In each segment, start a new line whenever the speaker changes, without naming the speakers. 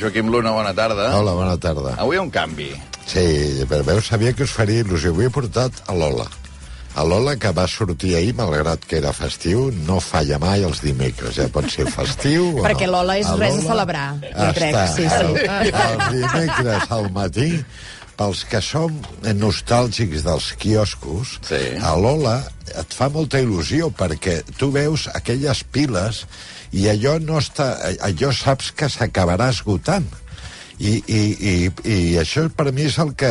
Joaquim Luna, bona tarda.
Hola, bona tarda.
Avui hi ha un canvi.
Sí, però veus, sabia que us faria il·lusió. Avui he portat a Lola. A Lola, que va sortir ahir, malgrat que era festiu, no falla mai els dimecres. Ja pot ser festiu o
Perquè
no.
Lola és
A
res a celebrar, jo crec,
Està,
sí, sí.
El, els dimecres al matí, pels que som nostàlgics dels quioscos,
Sí.
a Lola et fa molta il·lusió perquè tu veus aquelles piles i allò no està, allò saps que s'acabarà esgotant. I, i, i, I això per mi és el que...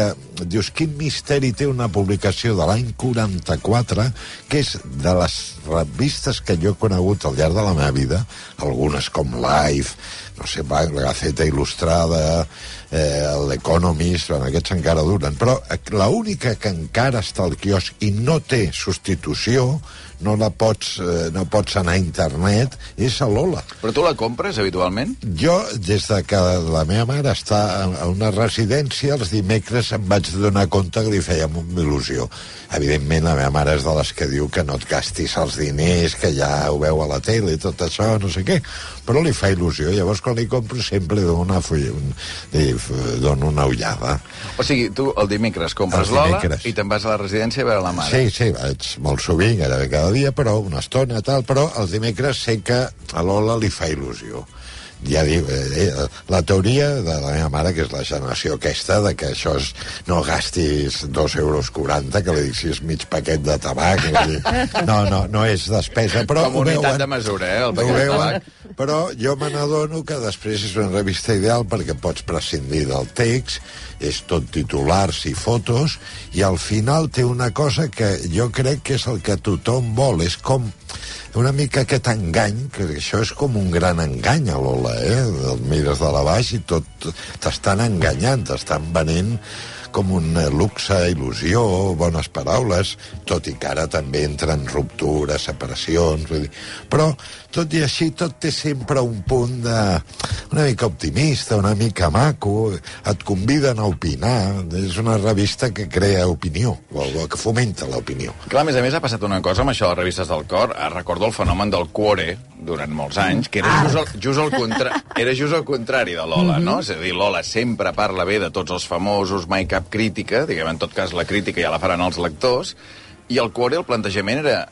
Dius, quin misteri té una publicació de l'any 44, que és de les revistes que jo he conegut al llarg de la meva vida, algunes com Life, no sé, la Gaceta Il·lustrada, eh, l'Economist, bueno, aquests encara duren, però l'única que encara està al quiosc i no té substitució, no la pots, eh, no pots anar a internet, és a Lola.
Però tu la compres habitualment?
Jo, des de que la meva mare està a una residència, els dimecres em vaig donar compte que li feia molta il·lusió. Evidentment, la meva mare és de les que diu que no et gastis els diners, que ja ho veu a la tele i tot això, no sé què, però li fa il·lusió. Llavors, quan li compro, sempre li dono una, fulla, un, li dono una ullada.
O sigui, tu el dimecres compres Lola i te'n vas a la residència a veure la mare.
Sí, sí, vaig molt sovint, gairebé cada dia, però una estona, tal, però els dimecres sé que a Lola li fa il·lusió. Ja diu, eh, eh, la teoria de la meva mare, que és la generació aquesta, de que això és, no gastis 2 euros 40, que li dic si és mig paquet de tabac, dir, no, no, no és despesa, però
Com unitat
veuen,
de mesura, eh, el paquet de tabac.
Però jo me n'adono que després és una revista ideal perquè pots prescindir del text, és tot titulars i fotos, i al final té una cosa que jo crec que és el que tothom vol, és com una mica aquest engany, que això és com un gran engany a Lola, eh? El mires de la baix i tot t'estan enganyant, t'estan venent com un eh, luxe, il·lusió, bones paraules, tot i que ara també entren ruptures, separacions, vull dir. Però, tot i així, tot té sempre un punt de... una mica optimista, una mica maco, et conviden a opinar, és una revista que crea opinió, o, que fomenta l'opinió.
Clar, a més a més, ha passat una cosa amb això de les revistes del cor. Recordo el fenomen del cuore durant molts anys, que era just el, just el, contra... era just el contrari de Lola, no? És a dir, Lola sempre parla bé de tots els famosos, mai cap crítica, diguem, en tot cas la crítica ja la faran els lectors, i el cuore, el plantejament era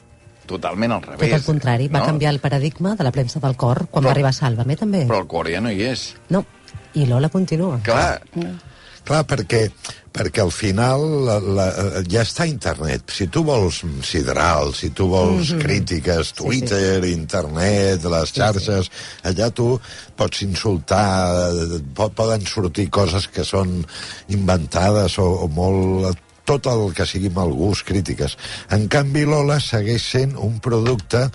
totalment al revés.
Tot el contrari, va
no?
canviar el paradigma de la premsa del cor quan
Però-
va arribar Sálvame, també.
Però el cuore ja no hi és.
No, i Lola continua.
Clar,
Clar, perquè, perquè al final la, la, ja està internet. Si tu vols sidral, si tu vols mm -hmm. crítiques, Twitter, internet, les xarxes, allà tu pots insultar, pot, poden sortir coses que són inventades o, o molt tot el que sigui mal gust, crítiques. En canvi, Lola segueix sent un producte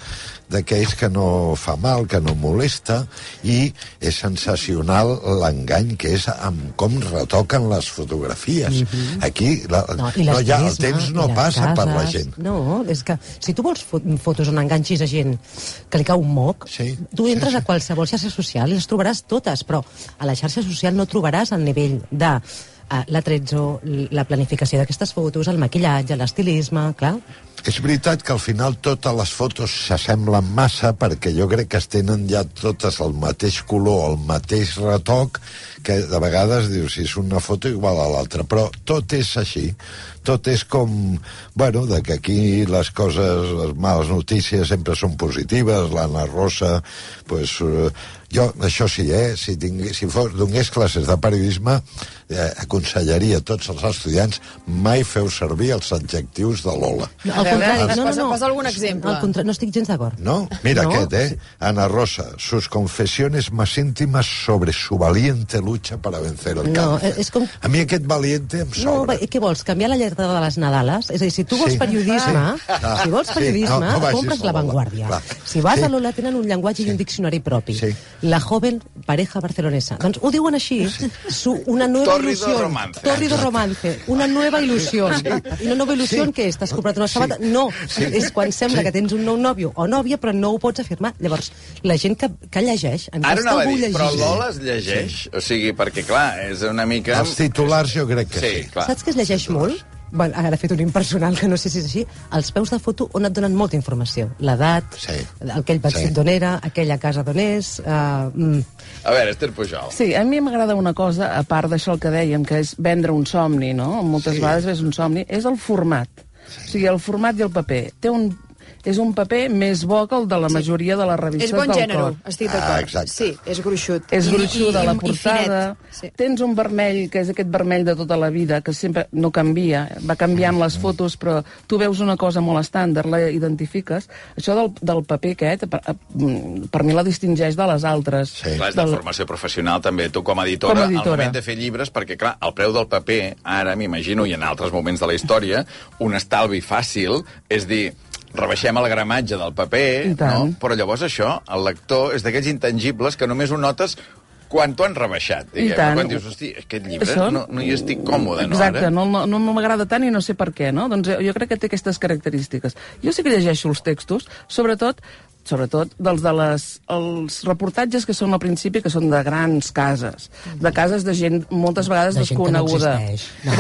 d'aquells que no fa mal, que no molesta, i és sensacional l'engany que és amb com retoquen les fotografies. Aquí la, no, no, ja, el temps no passa per la
cases.
gent.
No, és que si tu vols fot fotos on enganxis a gent que li cau un moc,
Sí,
tu entres
sí, sí.
a qualsevol xarxa social i les trobaràs totes, però a la xarxa social no trobaràs el nivell de uh, la trezzo, la planificació d'aquestes fotos, el maquillatge, l'estilisme, clar.
És veritat que al final totes les fotos s'assemblen massa perquè jo crec que es tenen ja totes el mateix color, el mateix retoc, que de vegades dius si és una foto igual a l'altra, però tot és així. Tot és com, bueno, de que aquí les coses, les males notícies sempre són positives, l'Anna Rosa, pues, eh, jo, això sí, eh, si, tingués, si fos, donés classes de periodisme, eh, aconsellaria a tots els estudiants mai feu servir els adjectius de Lola.
No,
A veure, posa- posa algun exemple.
Al contra... No estic gens d'acord.
No, mira
No,
aquest, eh? Ana Rosa, sus confesiones más íntimas sobre su valiente lucha para vencer el
No,
cáncer.
és com-
A mi aquest valiente em
No,
sobra.
va, què vols, canviar la lletra de les Nadales? És a dir, si tu vols
Sí.
periodisme,
Ah.
si vols
Sí,
periodisme,
no, no vagis
compres La. Vanguardia.
Clar.
Si vas
Sí.
a Lola tenen un llenguatge i un diccionari propi.
Sí.
La joven pareja barcelonesa. Doncs ho diuen així. Su, una nueva
Tórrido
ilusión.
romance.
Tórrido romance. Una nueva ilusión. I una nova il·lusió
Sí.
què és? T'has comprat una sabata? No. És quan sembla
Sí.
que tens un nou nòvio o nòvia, però no ho pots afirmar. Llavors, la gent que, que llegeix... En
Ara
costa
anava a
algú
dir, però
llegir.
Lola es llegeix? O sigui, perquè, clar, és una mica...
Els titulars jo crec que sí.
Sí, clar.
Saps que es llegeix molt? Bueno, ara he fet un impersonal que no sé si és així, els peus de foto on et donen molta informació. L'edat,
Sí.
aquell vestit
Sí.
d'on era, aquella casa d'on és... Uh, mm.
A veure, Esther Pujol.
Sí, a mi m'agrada una cosa, a part d'això el que dèiem, que és vendre un somni, no? Moltes
Sí.
vegades és un somni, és el format. O sigui, el format i el paper. Té un, és un paper més bo que el de la majoria de les revistes
És bon
del
gènere,
cor.
estic
Ah,
d'acord.
exacte.
sí, és gruixut.
És gruixuda
i-
la portada.
Sí.
tens un vermell, que és aquest vermell de tota la vida, que sempre no canvia, va canviant les fotos, però tu veus una cosa molt estàndard, la identifiques. Això del, del paper aquest, per, per mi la distingeix de les altres.
Sí.
Clar, és de
Del-
formació professional, també, tu com a editora,
Com a
al
editora.
moment de fer llibres, perquè, clar, el preu del paper, ara, m'imagino, i en altres moments de la història, un estalvi fàcil és dir, rebaixem el gramatge del paper, no? però llavors això, el lector, és d'aquells intangibles que només ho notes quan t'ho han rebaixat,
I
diguem.
tant.
Quan dius, hosti, aquest llibre
Això-
no, no hi estic còmode, no,
Exacte,
ara?
no, no, no m'agrada tant i no sé per què, no? Doncs jo crec que té aquestes característiques. Jo sí que llegeixo els textos, sobretot sobretot dels de les, els reportatges que són al principi, que són de grans cases, de cases de gent moltes vegades
de gent que no
desconeguda.
existeix. No.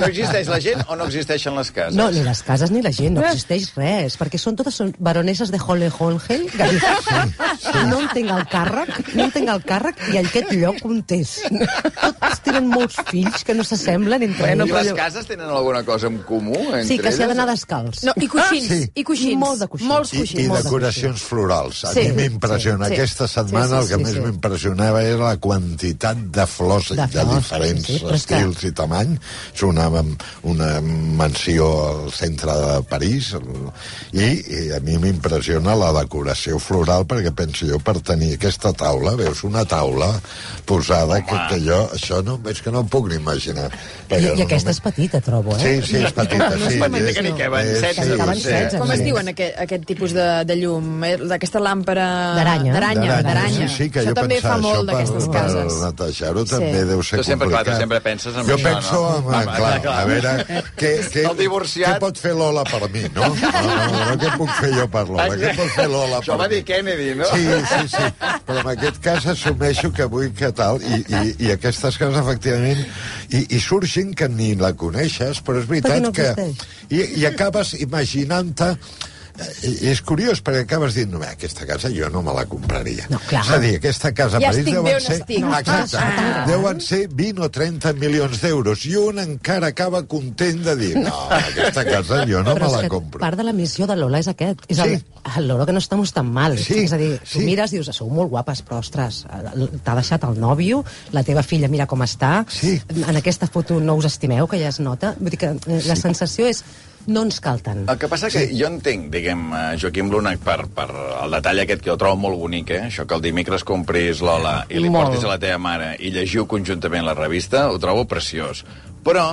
No existeix la gent o no existeixen les cases?
No, ni les cases ni la gent, no
Eh.
existeix res, perquè són totes són baroneses de Hohenholgel, que no entenc el càrrec, no entenc el càrrec i aquest lloc on és. Tots tenen molts fills que no s'assemblen entre
Bueno,
I
ells.
les cases tenen alguna cosa en comú? Entre
Sí, que s'hi ha d'anar descalç.
No, i coixins,
Sí.
i coixins.
I molt de coixins.
Molts
I,
coixins.
i
molt de
decoracions florals. A
Sí,
mi m'impressiona.
sí, sí.
Aquesta setmana
Sí, sí,
el que
sí,
més
sí.
m'impressionava era la quantitat de flors
De
de,
flors,
diferents
sí, sí, és que-
estils i tamany. És una, una mansió al centre de París i, i a mi m'impressiona la decoració floral perquè penso jo per tenir aquesta taula, veus una taula posada que, que jo això no, és que no em puc ni imaginar.
I, I aquesta
només-
és petita, trobo, eh?
Sí, sí, és petita,
No és
sí.
petita,
és-
que ni que van
és-
setze,
sí,
que van
sí.
Com es
Sí.
diuen aquest, aquest tipus de, de llum? Eh, D'aquesta làmpara...
D'aranya.
D'aranya, d'aranya.
Sí, sí, que
això
jo
també
pensava,
fa molt
això
d'aquestes
per,
cases.
Per netejar-ho
Sí.
també deu ser
Tu sempre, clar,
complicat.
tu sempre penses en
jo
això,
penso
no?
en,
Home,
clar,
clar, clar.
a veure, què, què,
El divorciat.
què pot fer Lola per mi, no? No, no, no, què puc fer jo per Lola? Què pot fer Lola
Això
per
va
mi?
dir Kennedy, no?
Sí, sí, sí. Però en aquest cas assumeixo que vull que tal, i, i, i aquestes cases, efectivament, i, i surt gent que ni la coneixes, però és veritat
Perquè no
que... I, I acabes imaginant-te és curiós perquè acabes dient no, aquesta casa jo no me la compraria
No, clar.
és a dir, aquesta casa a
Ja
París
bé
deuen ser,
estic.
exacte,
Ah.
deuen ser 20 o 30 milions d'euros i un encara acaba content de dir no, aquesta casa jo no
Però
me la compro
part de la missió de Lola és aquest. És
Sí.
el, el Lola que no estamos tan mal.
Sí,
és a dir, tu
sí.
mires i dius, sou molt guapes, però, ostres, t'ha deixat el nòvio, la teva filla mira com està,
Sí.
en aquesta foto no us estimeu, que ja es nota. Vull dir que eh, la sensació és no ens cal tant.
El que passa que jo entenc, diguem, eh, Joaquim Luna, per, per el detall aquest que jo trobo molt bonic, eh? això que el dimecres compris Lola i li
Molt.
portis a la teva mare i llegiu conjuntament la revista, ho trobo preciós. Però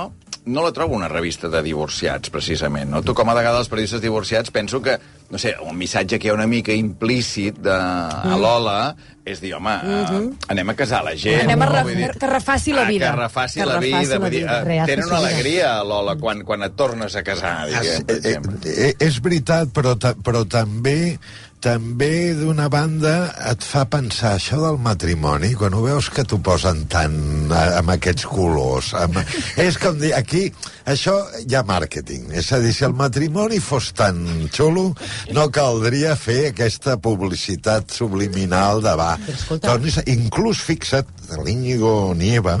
no la trobo una revista de divorciats, precisament. No? Tu, com a vegades els periodistes divorciats, penso que, no sé, un missatge que hi ha una mica implícit de, a Lola és dir, home, uh, anem a casar la gent.
Anem a
no? Vull dir,
que refaci la
ah,
vida.
Que refaci
Que
la
refaci
vida.
la
Vull dir,
vida.
eh, tenen una alegria, Lola, quan, quan et tornes a casar, diguem.
eh, eh, eh, és veritat, però, ta, però també també d'una banda et fa pensar això del matrimoni quan ho veus que t'ho posen tant amb aquests colors amb... és com dir, aquí això hi ha màrqueting, és a dir si el matrimoni fos tan xulo no caldria fer aquesta publicitat subliminal de va, a- inclús fixa't l'Íñigo Nieva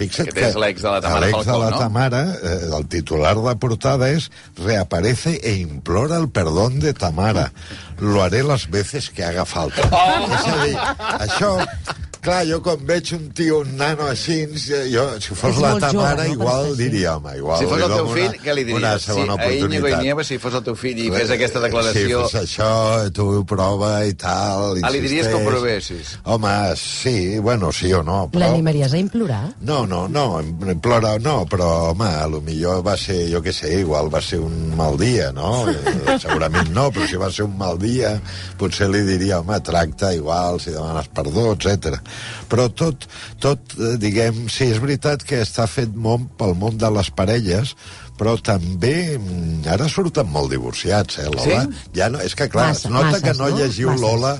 fixa't
és l'ex de la Tamara
l'ex de
Falcó,
la
no?
Tamara, eh, el titular de portada es reaparece e implora el perdón de Tamara. Lo haré las veces que haga falta.
Oh!
És a dir, això... Clar, jo quan veig un tio, un nano així, jo, si fos
És
la
molt jove,
Tamara,
no?
igual diria, home, igual
Si fos el teu fill,
una,
què li
una
diries? Si
segona
a Íñigo
oportunitat.
Nieva, si fos el teu fill i fes aquesta
Si
declaració...
fes això, tu ho prova i tal,
Ah, li diries que ho
insisteix.
provessis?
Home, sí, bueno, sí o no, però...
L'animaries a implorar?
No, no, no, plora, no, però, home, a lo millor va ser, jo què sé, igual va ser un mal dia, no? Eh, Segurament no, però si va ser un mal dia, potser li diria, home, tracta igual, si demanes perdó, etc. Però tot, tot, eh, diguem, sí, és veritat que està fet món pel món de les parelles, però també mm, ara surten molt divorciats, eh, Lola?
Sí?
Ja no, és que, clar,
Massa,
es nota
masses,
que no,
no?
llegiu
Masses.
Lola,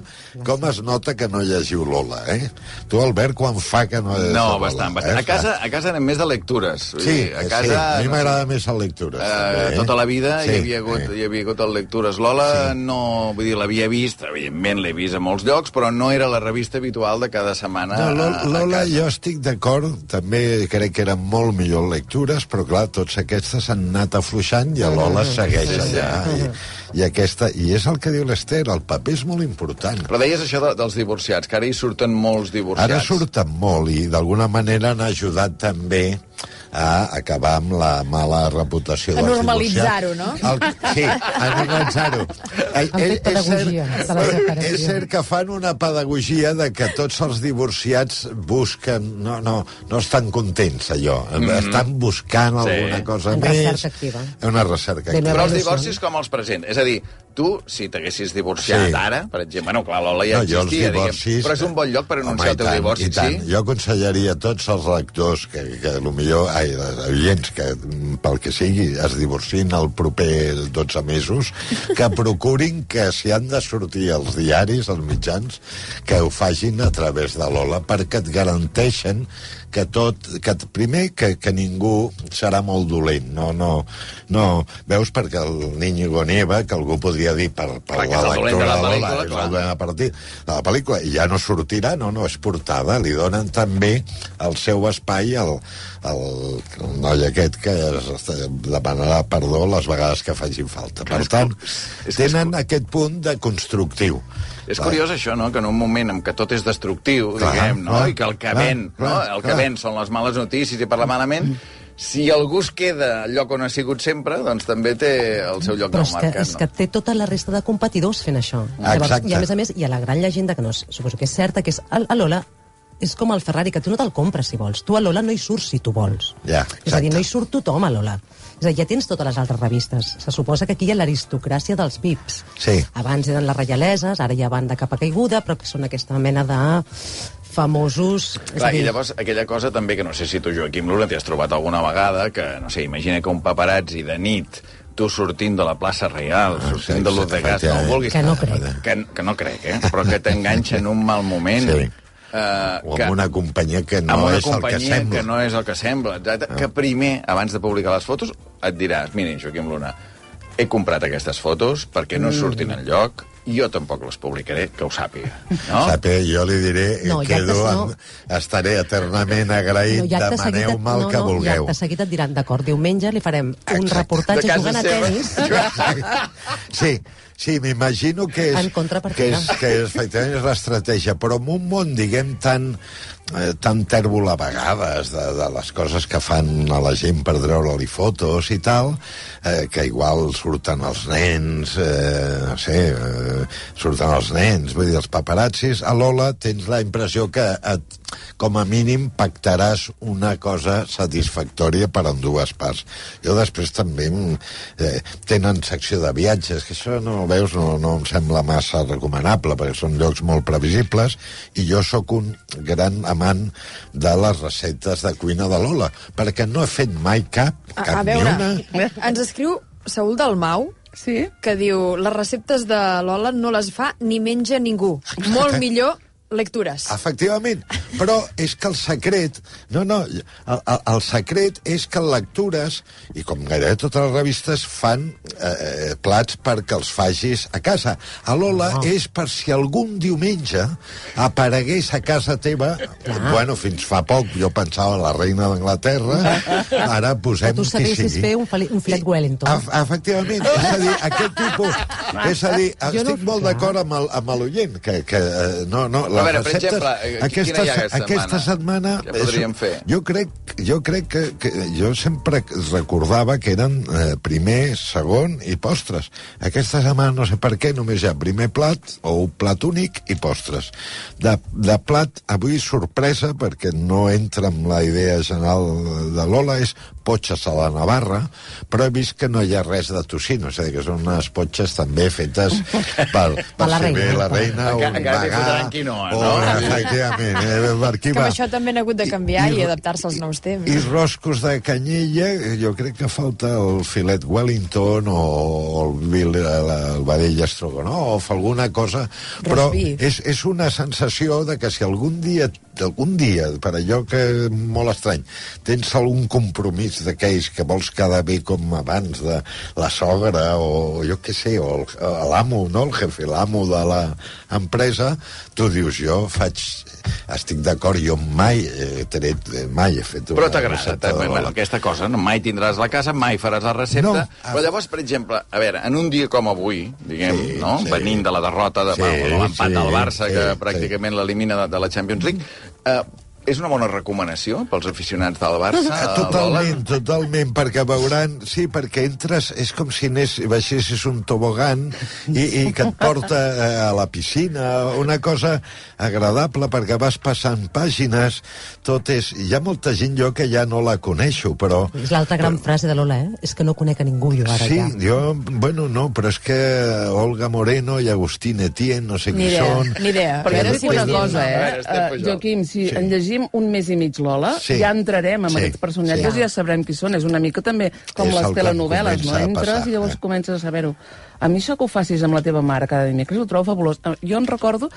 com es nota que no llegiu Lola, eh? Tu, Albert, quan fa que no... llegiu
No,
Lola,
bastant, bastant.
eh?
A casa, a casa anem més de lectures. Vull
Sí,
dir, a casa,
sí, a mi m'agrada més a lectures.
Eh,
també, eh?
tota la vida
Sí,
hi, havia hagut,
eh.
hi havia hagut el Lectures. Lola, no, vull dir, l'havia vist, evidentment l'he vist a molts llocs, però no era la revista habitual de cada setmana
No,
a,
Lola,
a
Lola
casa.
jo estic d'acord, també crec que eren molt millor lectures, però clar, tots aquestes han anat afluixant i Lola segueix allà. I, i, aquesta, I és el que diu l'Ester, el paper és molt important.
Però deies això de, dels divorciats, que ara hi surten molts divorciats.
Ara surten molt i d'alguna manera han ajudat també a acabar amb la mala reputació
A normalitzar-ho, no?
El, sí, a normalitzar-ho.
Han fet pedagogia de la separació.
És cert que fan una pedagogia de que tots els divorciats busquen... No, no, no estan contents, allò. Estan buscant
Sí.
alguna cosa
En
més.
recerca activa.
Una recerca
De
activa.
Però els divorcis com els present? És a dir, tu, si t'haguessis divorciat
Sí.
ara, per exemple, bueno, clar, l'Ola ja
No, els
existia,
divorcis...
diguem, però és un bon lloc per anunciar
Home,
el teu
tant,
divorci,
tant.
sí?
Jo aconsellaria a tots els lectors que, que millor, ai, els oients, que mm, pel que sigui es divorcin el proper 12 mesos, que procurin que si han de sortir als diaris, als mitjans, que ho facin a través de l'Ola, perquè et garanteixen que tot, que primer que, que ningú serà molt dolent, no, no, no, veus perquè el Niño Neva, que algú podria dir per, per
el dolent de la pel·lícula,
és
clar.
el dolent a partir de la pel·lícula, ja no sortirà, no, no, és portada, li donen també el seu espai al, al, al noi aquest que es, demanarà perdó les vegades que facin falta. Per tant, tenen aquest punt de constructiu.
És
Va.
curiós això, no?, que en un moment en què tot és destructiu,
Clar,
diguem, no?,
clar,
i que el que
clar,
ven, no?,
clar,
el que
clar.
ven són les males notícies i parlar malament, si algú es queda al lloc on ha sigut sempre, doncs també té el seu lloc
Però que,
mercat,
és que
no?
té tota la resta de competidors fent això.
Exacte.
I a més a més, hi ha la gran llegenda, que no és, suposo que és certa, que és el, a Lola és com el Ferrari, que tu no te'l compres si vols. Tu a Lola no hi surts si tu vols.
Ja,
és a dir,
exacte.
no hi surt tothom a Lola. És a dir, ja tens totes les altres revistes. Se suposa que aquí hi ha l'aristocràcia dels VIPs.
Sí.
Abans eren les reialeses, ara ja van de capa caiguda, però que són aquesta mena de famosos... és
Clar,
dir,
i llavors aquella cosa també que no sé si tu, Joaquim Luna, t'hi has trobat alguna vegada, que, no sé, imagina que un paparazzi de nit tu sortint de la plaça Reial,
Ah,
sortint
sí,
de l'Ut de Gas, no vulguis...
Que no crec.
Que, que no crec, eh? Però que t'enganxa en un mal moment.
Sí.
Eh,
O
que,
amb una companyia que no és el que
companyia
sembla.
que no és el que sembla, exacte, que primer, abans de publicar les fotos, et diràs, mira, Joaquim Luna, he comprat aquestes fotos perquè no surtin en lloc, jo tampoc les publicaré, que ho sàpiga. No?
Sape, jo li diré,
No,
no, quedo,
actes
no.
no.
estaré eternament agraït,
et-
demaneu-me el que
no,
vulgueu.
acte seguit et diran, d'acord, diumenge li farem un
Exacte.
reportatge
De casa
jugant a
seva.
tennis.
Sí, sí, m'imagino que és,
En
que és, que és, efectivament és l'estratègia, però en un món, diguem, tan, eh, tan tèrbol a vegades de, de les coses que fan a la gent per treure-li fotos i tal, eh, que igual surten els nens, eh, no sé, eh, surten els nens, vull dir, els paparazzis, a Lola tens la impressió que et, com a mínim pactaràs una cosa satisfactòria per en dues parts. Jo després també mm, eh, tenen secció de viatges, que això no veus, no, no em sembla massa recomanable, perquè són llocs molt previsibles, i jo sóc un gran amant de les receptes de cuina de Lola, perquè no he fet mai cap,
A,
cap
a veure,
ni una.
ens escriu Saúl Dalmau,
Sí?
que diu les receptes de Lola no les fa ni menja ningú. Molt millor lectures.
Efectivament, però és que el secret... No, no, el, el, el secret és que lectures, i com gairebé totes les revistes, fan eh, plats perquè els facis a casa. A Lola
Ah.
és per si algun diumenge aparegués a casa teva... Bueno, fins fa poc jo pensava en la reina d'Anglaterra, ara posem
Tu
qui
sabessis
sigui.
fer un, un filet Wellington.
Ef efectivament, és a dir, aquest tipus... És a dir,
Jo no-
estic molt d'acord amb l'oient, que, que eh, no, no, les
veure, per
receptes...
exemple, eh,
aquesta,
quina hi ha aquesta
aquesta setmana...
Què podríem fer?
Jo crec, jo crec que, que... Jo sempre recordava que eren eh, primer, segon i postres. Aquesta setmana, no sé per què, només hi ha primer plat o un plat únic i postres. De, de plat, avui sorpresa, perquè no entra en la idea general de Lola, és potxes a la Navarra, però he vist que no hi ha res de tocino, és a dir, que són unes potxes també fetes per, per
la
si
reina.
bé la reina o un vegà,
quinoa,
o,
no?
efectivament, eh, per aquí
Que
va.
això també han hagut de canviar
I-
i, adaptar-se als nous temps.
I roscos de canyella, jo crec que falta el filet Wellington o el, vil- el, el vedell Strogonoff, alguna cosa, però és, és una sensació de que si algun dia algun dia, per allò que és molt estrany, tens algun compromís d'aquells que vols quedar bé com abans de la sogra o jo què sé, o l'amo, no el jefe, l'amo de l'empresa, tu dius, jo faig estic d'acord, jo mai he tret, mai he fet una
Però t'agrada,
de
bueno, aquesta cosa, no? mai tindràs la casa, mai faràs la recepta,
No, ah.
però llavors, per exemple, a veure, en un dia com avui, diguem,
Sí,
no?
sí.
venint de la derrota, de,
Sí,
sí, bueno, l'empat
sí,
del Barça,
sí,
que
sí.
pràcticament l'elimina de, de la Champions League, eh, és una bona recomanació pels aficionats del Barça?
Ah, Totalment, totalment, perquè veuran... Sí, perquè entres, és com si anés, baixessis un tobogan i, i que et porta eh, a la piscina, una cosa agradable, perquè vas passant pàgines, tot és... Hi ha molta gent jo que ja no la coneixo, però...
És l'altra gran frase de Lola, eh? És que no conec a ningú jo ara
Sí,
ja.
jo, bueno, no, però és que Olga Moreno i Agustín Etienne, no sé
Ni
qui
idea,
són...
ni idea.
Perquè
A veure
et
si
dic una cosa, eh? Uh. Joaquim, si
Sí.
en llegim un mes i mig Lola,
Sí.
ja entrarem amb
Sí.
aquests personatges
Sí.
i ja sabrem qui són. És una mica també com
És
les telenovel·les, no? Entres
passar,
i llavors
eh?
comences a saber-ho. A mi això que ho facis amb la teva mare cada dimecres ho trobo fabulós. Eh, Jo en recordo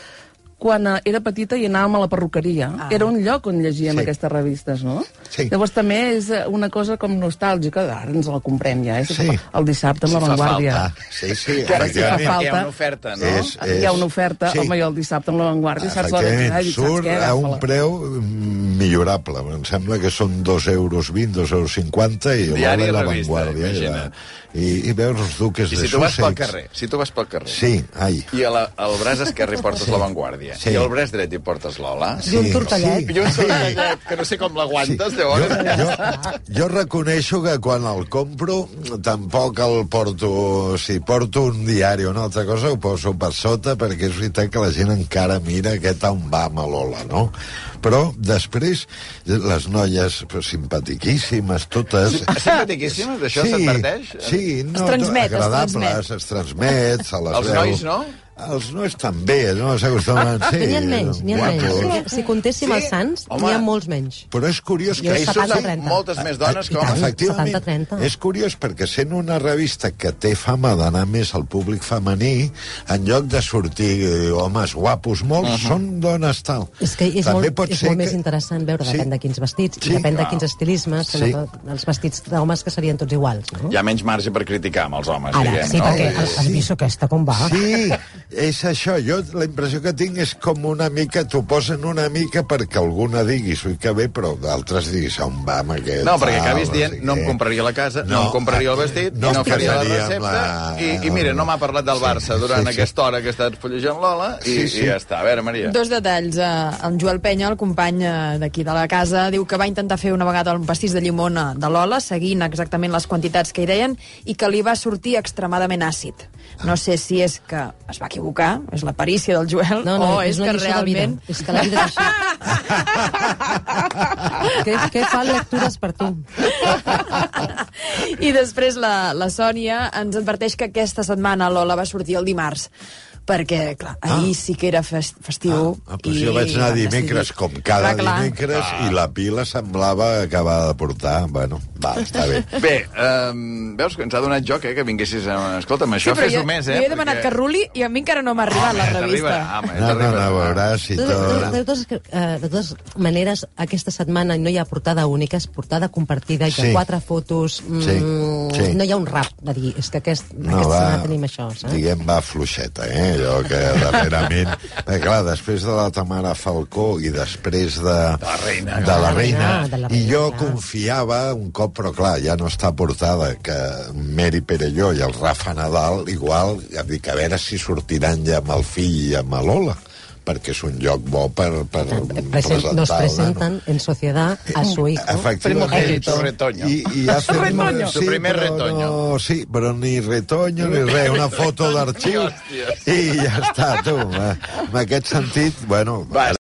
quan eh, era petita i anàvem a la perruqueria.
Ah.
Era un lloc on llegíem
Sí.
aquestes revistes, no?
Sí.
Llavors també és eh, una cosa com nostàlgica. Ara ens la comprem ja, eh?
Sí.
El dissabte amb
Sí,
la Vanguardia.
Sí, sí,
Que ara sí que fa falta.
Hi ha una oferta, no?
És-
Hi ha una oferta,
sí.
home, jo el dissabte amb la Vanguardia, saps ai, saps
surt
què?
a un preu mm, millorable. Em sembla que són 2 euros 20, 2 euros 50 i
Diari
i la
i revista,
Vanguardia. I, la, i, I veus els duques
I
de
si tu vas pel
Sussex.
carrer, si tu vas pel carrer,
Sí, ai.
i a la, al braç esquerre hi portes la Vanguardia,
Sí.
i al braç dret hi portes l'Ola,
I un tortellet.
i un tortellet, que no sé com l'aguantes, llavors...
Jo, jo reconeixo que quan el compro tampoc el porto... Si porto un diari o una altra cosa ho poso per sota perquè és veritat que la gent encara mira aquest on va Malola, no? Però després les noies pues, simpatiquíssimes totes...
Simpatiquíssimes, això s'adverteix?
Sí, no,
Es transmet, es
agradables,
transmet.
es transmet, se les
Els
veu.
nois, no?
Els nois també, no? S'acostumen... Sí,
N'hi ha menys, n'hi ha menys. Si contéssim
Sí?
els sants, n'hi ha molts menys.
Però és curiós que...
Hi
70,
surten
30.
moltes més dones com...
tant.
Efectivament,
70-30.
és curiós perquè sent una revista que té fama d'anar més al públic femení, en lloc de sortir eh, homes guapos molts, uh -huh. són dones tal.
És que és,
També
molt,
pot
és
ser
molt
que...
més interessant veure,
Sí.
depèn de quins vestits,
Sí,
i depèn
clar.
de quins estilismes,
Sí.
els vestits d'homes que serien tots iguals, no?
Hi ha menys marge per criticar amb els homes,
Ara,
diguem,
sí,
no?
perquè has vist aquesta com va?
Sí, és això. Jo la impressió que tinc és com una mica... T'ho posen una mica perquè alguna diguis, ui, que bé, però d'altres diguis, on va amb aquest...
No, perquè acabis dient, no em compraria la casa, no,
No,
em compraria el vestit,
no
no faria la recepta,
la-
i, i mira, no m'ha parlat del
Sí,
Barça durant
sí, sí.
aquesta hora que he estat fullejant l'Ola, i,
Sí, sí.
i ja està. A veure, Maria.
Dos detalls. Eh, En Joel Penya, el company eh, d'aquí de la casa, diu que va intentar fer una vegada un pastís de llimona de l'Ola, seguint exactament les quantitats que hi deien, i que li va sortir extremadament àcid. No sé si és que es va equivocar, és la perícia del Joel,
No, no,
o és
una
que
lliçó de vida.
realment...
És que la vida és així. què, què fan lectures per tu?
I després la, la Sònia ens adverteix que aquesta setmana l'Ola va sortir el dimarts perquè, clar, ahir sí que era fest, festiu.
Ah, doncs jo vaig anar dimecres,
decidir-
com cada
Clar, clar.
dimecres, i la pila semblava acabar de portar. Bueno, va, està bé.
Bé, um, veus que ens ha donat joc, eh, que vinguessis a... Escolta'm, això
sí, però
fes-ho
jo,
més, eh?
jo he demanat
perquè-
que ruli i a mi encara no m'ha arribat la revista.
home,
No, no, no, veuràs si
De, de,
tot...
de, totes, eh, de totes maneres, aquesta setmana no hi ha portada única, és portada compartida i de
Sí.
quatre fotos. Mm,
Sí, sí.
No hi ha un rap de dir, és que aquest,
No,
aquesta
va,
setmana tenim això, saps?
diguem, va fluixeta, eh? Allò que darrerament... perquè, clar, després de la Tamara Falcó i després de... De
la reina,
De la
clar.
reina.
De la
I
reina,
jo
clar.
confiava un cop, però clar, ja no està portada, que Mary Perelló i el Rafa Nadal, igual, ja dic, a veure si sortiran ja amb el fill i amb l'Ola perquè és un lloc bo per, per
Presen
presentar
nos
el
presentan en sociedad a su hijo.
Efectivament.
Retoño.
I, i hace
Su retoño. Su primer retoño.
No, sí, però ni retoño ni res, una foto d'arxiu i ja està, tu. En aquest sentit, bueno...
Va,